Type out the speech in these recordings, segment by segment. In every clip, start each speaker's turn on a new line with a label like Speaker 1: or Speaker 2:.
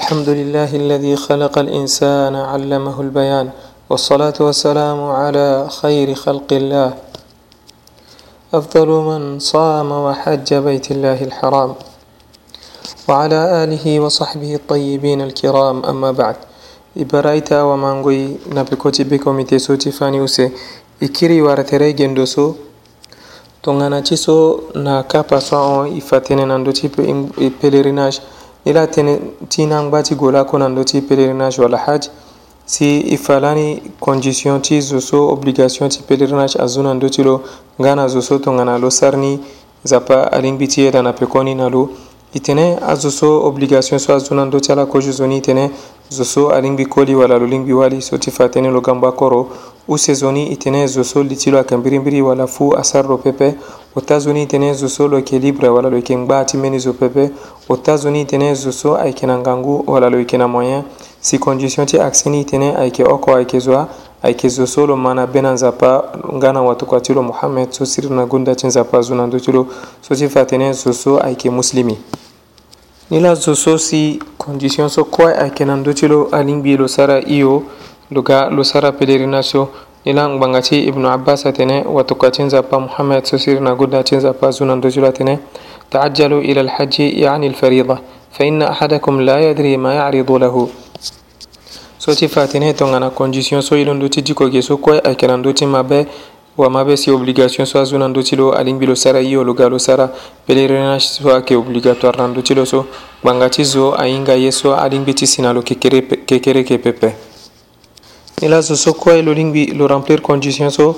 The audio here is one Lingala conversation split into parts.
Speaker 1: الحمد لله الذي خلق الإنسان علمه البيان والصلاة والسلام على خير خلق الله أفضل من صام وحج بيت الله الحرام وعلى آله وصحبه الطيبين الكرام أما بعد إبرايتا ومانغوي نبكوتي بكم تيسو be komite so ti fani use i kiri waratere gendo so tongana ti so na ni la ti nangbati gola konando ti pèlerinage wala haj si i falani condition ti zo so obligation ti pèlerinage azo nando ti lo nga na zo so tongana lo sar ni nzapa alingbi ti yeda na pekoni na lo e tene azo so obligation so azo nando ti ala kozo zo ni e tene zo so alingbi koli wala lo lingbi wali so ti fa tënë lo gambo akoro use zo ni e tene zo so li ti lo ayeke mbirimbiri wala fu asar lo pepe états-unis tenezo so lo yeke libre wala lo yeke ngba ti mbeni zo pepe états-unis tenezo so ayeke na ngangu wala lo yeke na moyen si condition ti accès ni tënë ayeke oko ayeke zo ayeke zo so lo ma na be na nzapa nga na watokua ti lo muhammed so siri na gunda ti nzapa zo na ndö ti lo so ti fa tënë zo so ayeke muslimi ni la zo so si condition so kue ayeke na ndö ti lo alingbi lo sara hio lo ga lo sara pélerinage so ilan bangati ibnu abbas atene watukatin zappa muhammad susir na gudatin zappa zunan dojula atene تعجلوا إلى الحج يعني الفريضة فإن أحدكم لا يدري ما يعرض له soti fatine tongana condition so ilondo ti diko ge so kue ayeke na ndö ti mabe wamabe si obligation so azo na ndö ti lo alingbi lo sara ye lo ga lo sara pèlerinage so ayeke obligatoire na ndö ti lo so gbanga ti zo ahinga ye so alingbi ti si na lo kekere kekere yeke pepe ela so sokkuwa e lo lingwi lo remplir condition so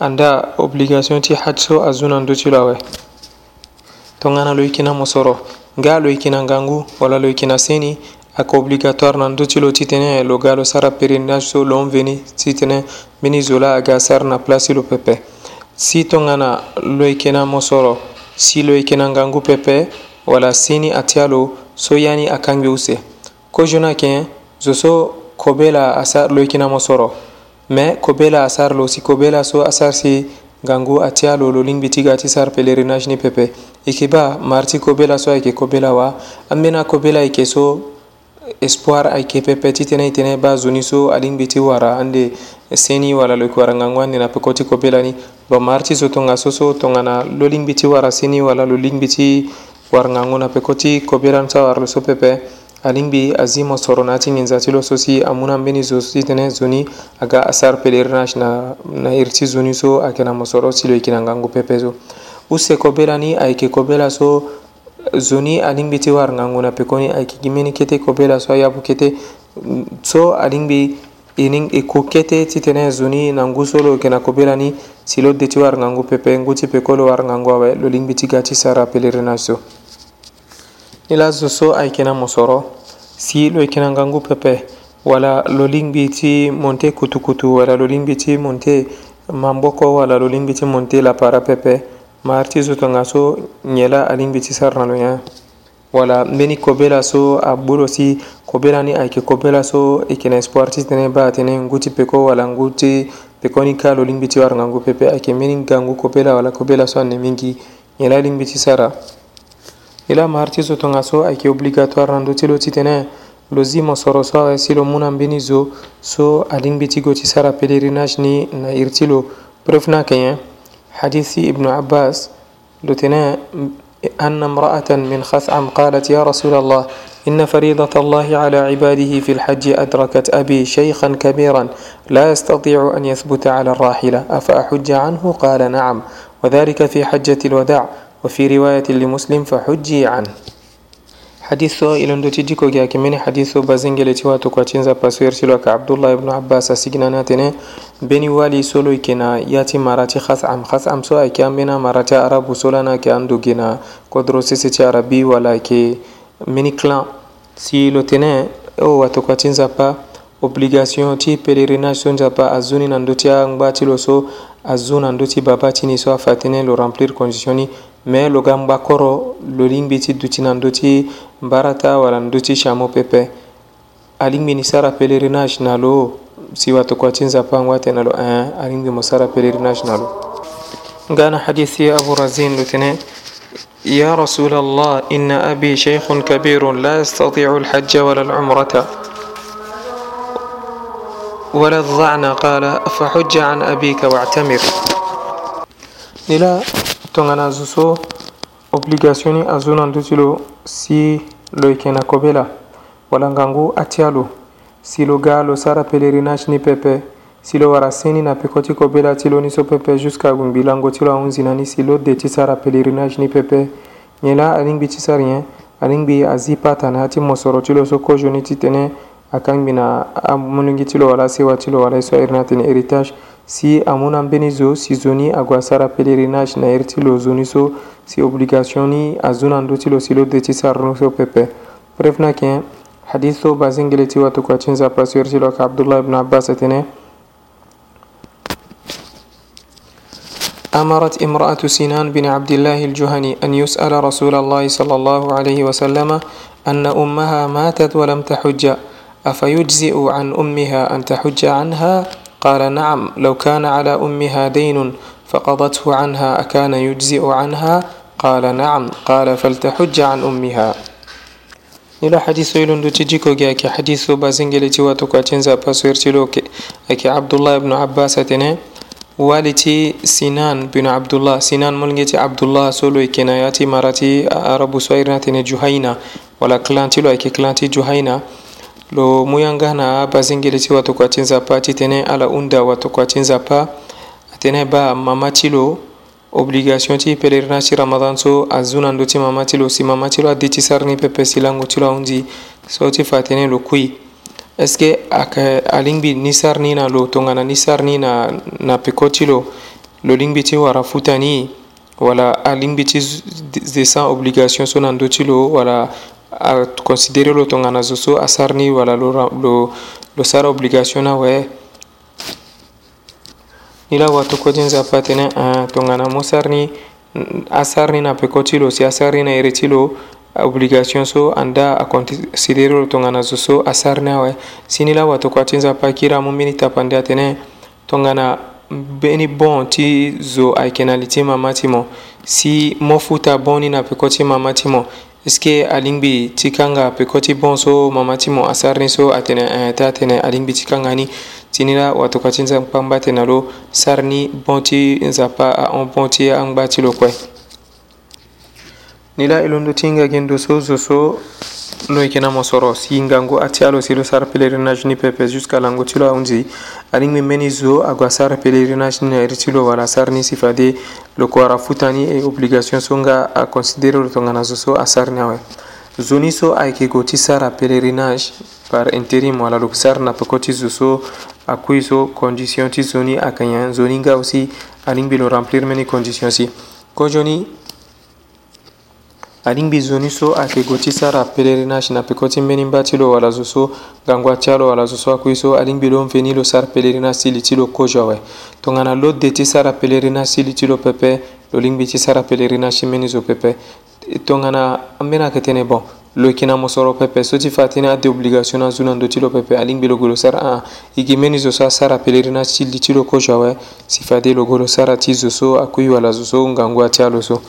Speaker 1: anda obligation ti haj so a zunando ti lo awe tongana lo yekina mo soro ga lo yekina ngangu wala lo yekina seni aka obligatoire na ndö ti lo titene lo ga lo sara pèlerinage so lo mveni titene mbeni zo la aga sara na place ti lo pepe si tongana lo yeke na mosoro si lo yeke na ngangu pepe wala sini ati ala so ya ni akangbi use kozo na yeke zo so ko be la asar lo yikina mo soro mais ko be la asar lo si ko be la so asar si gangu ati a lo lolin biti ga ati sar pèlerinage ni pepe e yeke ba marti kobe la so ayeke kobe la wa ambeni akobe la ayeke so espoir ayeke pepe ti tënë e tënë ba zoni so alingbi ti wara ande seni wala lo yeke wara ngangu ande na peko ti kobe la ni lo mari ti so tongaso so tongana lo lingbi ti wara seni wala lo lingbi ti wara ngangu na peko ti kobe la ni so awara lo so pepe alimbi azimo soronati nginzatilo sosi amunan beni zositene zoni aga asar pelerinage na, na irti zoni so ayeke na mo soro si lo yeke na ngangu pepe so useko be lani ayeke kobe laso zoni alingbi ti wara ngangu na pekoni ayeke gi mbeni kete kobe laso ayabu kete so alingbi e koke te ti tene zoni na ngu so lo yeke na kobe lani si lo de ti wara ngangu pepe ngu ti peko lo wara ngangu awe lo lingbi ti ga ti sara pelerinage so ni la zoso ay kena mo soro si lo kena ngangu pepe wala lo lingbi ti monte kutukutu wala lo lingbi ti monte mamboko wala lo lingbi ti monte lapara pepe maar ti zo tonga so ɲɛ la a lingbi ti sara lo ɲa wala n beni kobe la so a bolo si kobe la ni a yeke kobe la so e yeke na espoir ti tënë ba atene ngu ti peko wala ngu ti peko ni ka lo lingbi ti warangangu pepe ayeke mbeni gangu kobe la wala kobe la so ane mingi ɲɛ la lingbi ti sara الى مارتي زو تونغاسو tongaso ayeke obligatoire na ndö ti lo titene lo zi mo sorosara si lo mû na mbeni zo so alingbi ti go ti sara pèlerinage ابن عباس لتنا أن امرأة من خثعم قالت يا رسول الله إن فريضة الله على عباده في الحج أدركت أبي شيخا كبيرا لا يستطيع أن يثبت على الراحلة أفأحج عنه قال نعم وذلك في حجة الوداع وفي رواية لمسلم فحجي عنه hadiso ilondotidi ko ge akimini hadiso bazingeleti watu kwa cinza paso yersilo ka abdullah ibnu abbas asiginana tene beni wali solo ikena yati marati khasam khasam so ake ambena marati arabu solana ke andu gina kodro sisiti arabi wala ke mini clan si lo tene o watu kwa cinza pa obligation ti pèlerinage so nzapa azuni na ndö ti angba ti lo so azu na ndö ti babâ ti ni so afa tënë lo remplir condition ni mais koro kɔrɔ lolingbe ti dutinando ti barata walando ti shamo pepe alingbe ni sara pèlerinage na lo siwa tokua ti nzapa ngwate na lo ãn alingbe mo sara pèlerinage na lo ngana hadisi abu razin lo tene يا رسول الله إن أبي شيخ كبير لا يستطيع الحج ولا العمرة ولا الظعن قال فحج عن أبيك واعتمر نلا tongana zo obligationi azo na duti lo si lo yeke na kobe la walanga ngu atia lo si lo ga lo sara pèlerinage ni pepe si lo wara seni na peko ti kobe la ti lo ni so pepe jusqu'à gbungbi lango ti lo ahunzi na ni si lo de ti sara pèlerinage ni pepe nyen la alingbi ti sara nyen alingbi azi pata na yâ ti mosoro ti lo so kozo ni titene akangbi na amolongi ti lo wala sewa ti lo wala e so airi na tene héritage Si a un ambenizo si zoni a guasara pelerinage na erti lo so si obligation ni obligationi a ti lo silo deti so pepe prefna ken hadithu ti watu kwa chinza pasiorti lo ka abdullah ibn abbas atene أمرت امرأة سنان بن عبد الله الجهني أن يسأل رسول الله صلى الله عليه وسلم أن أمها ماتت ولم تحج أفيجزئ عن أمها أن تحج عنها قال نعم لو كان على امها دين فقضته عنها اكان يجزئ عنها قال نعم قال فلتحج عن امها ila hadiso ilundu tijikoge ake hadiso bazingeleti watu ko acenza pasoertiloke ake abdullah ibnu abbas atene waliti sinan bin abdullah sinan molgeti abdullah solo ikena yati marati arabu soirnatene juhaina wala klantilo ake klanti juhaina lo muyangana bazengeleti watoko ya ti nzapa ti tënë ala hunda watoko ya ti nzapa atene ba mama ti lo obligation ti pèlerinage ti ramadan so azu na ndö ti mama ti lo si mama ti lo ade ti sara ni pepe si lango ti lo ahundi so ti fa atënë lo kui est ce que ayeke alingbi ni sara ni na lo tongana ni sara ni na, na peko ti lo lo lingbi ti wara futa ni wala alingbi ti descend obligation so na ndö ti lo wala considéré lo tongana zo so asarni wala lo, lo, lo sara obligation na weye ni la watokodi nzapa atene uh, tongana mu sarni asarni na peko ti lo si asarni na iri ti lo obligation so anda aconsidéré lo tongana zo so asarni awe si ni la watokua ti nzapa kiri mu mbeni tapa nde atene tongana mbeni bon ti zo ayeke na li ti mama ti mo si mofuta bon ni na peko ti mama ti mo eske alingbi ti kanga pekoti bon so mama ti mo asarni so atene eh, ayeke atene alingbi ti kanga ni ti ni la watokua ti nzakpa ngba tene lo sari ni bon ti nzapa ahon bon ti angba ti lo kue nila ilondo tingagendo sozo so noi chiamiamo soros yingango atialo silo sara pèlerinage ni pepes jusqu'à lango tilo aunzi aling memeni zo agua sara pèlerinage ni airi tilo wala sara ni sifade loko ara futani e obligation so nga aconsidere lo tongana zo so asara ni awe zo ni so ayeke go ti sara pèlerinage par intérim wala loko sara na peko ti zo so akui so condition ti zo ni ayeke nyen zo ni nga aussi aling mbi lo remplir meni condition si kozo ni alingbizoni so ayeke gue ti sara pelere ni ayesi na peko ti mbeni ba ti lo wala zo so ngangwa ti alo wala zo so akui so alingbi lo mveni lo sara pelere ni asi li ti lo kozio awe tongana lo de ti sara pelere ni asi li ti lo pepe lo lingbi ti sara pelere ni asi mbeni zo pepe e tongana ambeni ayeke tënë bon lo yeke na mo so lo pepe so ti fa tënë ade obligation na zu na ndö ti lo pepe alingbi lo gue lo sara ahã e yeke mbeni zo so asara pelere ni asi li ti lo kozio awe si fa de lo gue lo sara ti zo so akui wala zo so ngangwa ti alo so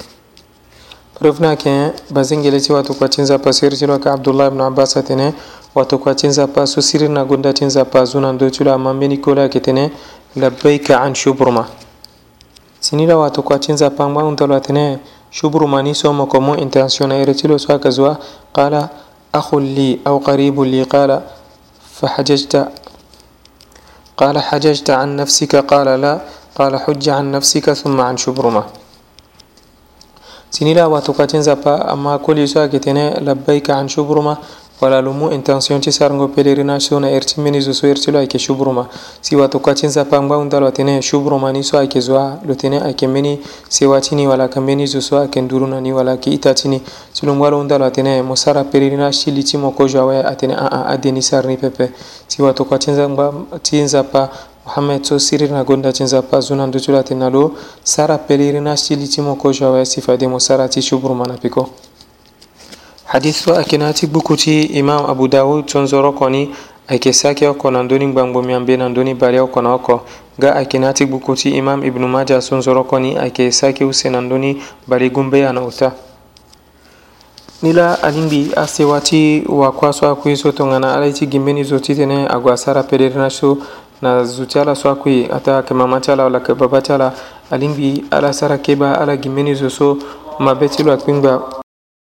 Speaker 1: revnake bazengele watu kwatinza pa serjiro ka abdullah ibn abbas atene watu kwatinza pa susir na gonda tinza pa zuna ndochula mambe nikola ketene labbaika an shubruma sinira watu kwatinza pa mwa atene shubruma ni somo komo intention eretilo swa kazwa qala أخ لي أو قريب لي قال فحججت قال حججت عن نفسك قال لا قال حج عن نفسك ثم عن شبرمه sinila waxtu qacinzapa amma koliyso akitine labbayka an shubruma walalumu intentionti sarngo pèlerinage so na erti mini zo so erti lo ayeke shubruma si watu kacinzapa ngba hunda lo tene shubruma ni so ayeke zo aa lo tene ayeke mbeni sewa ti ni wala yeke mbeni zo so ayeke nduru na ni wala yeke ita ti ni si lo ngba lo hunda lo atene mo sara pèlerinage ti li ti moko zo awe atene aa adeni sara ni pepe si watu kacinzapa ti nzapa Mohamed so sirina gonda cinza pazuna nduculatena lo sara pelirina silitimo ko jawa sifademo sara tishu burmana piko hadithu akinati bukuti imam abu daud tonzoro koni ayeke sake oko na ndöni gbangbo mi ambe na ndöni bari oko na oko ga ayeke na ti gbuku ti imam ibnu maja so nzoro koni ayeke sake use na ndöni bari gumbeya na ota ni la alingbi asewa ti wakua so akue so tongana ala ye ti gimbeni zo titene ague asara pedere na so na zuti ala so akue ata yeke mama ti ala wala yeke baba ti ala alingbi ala sara keba ala gi mbeni zo so mabe ti lo akpengba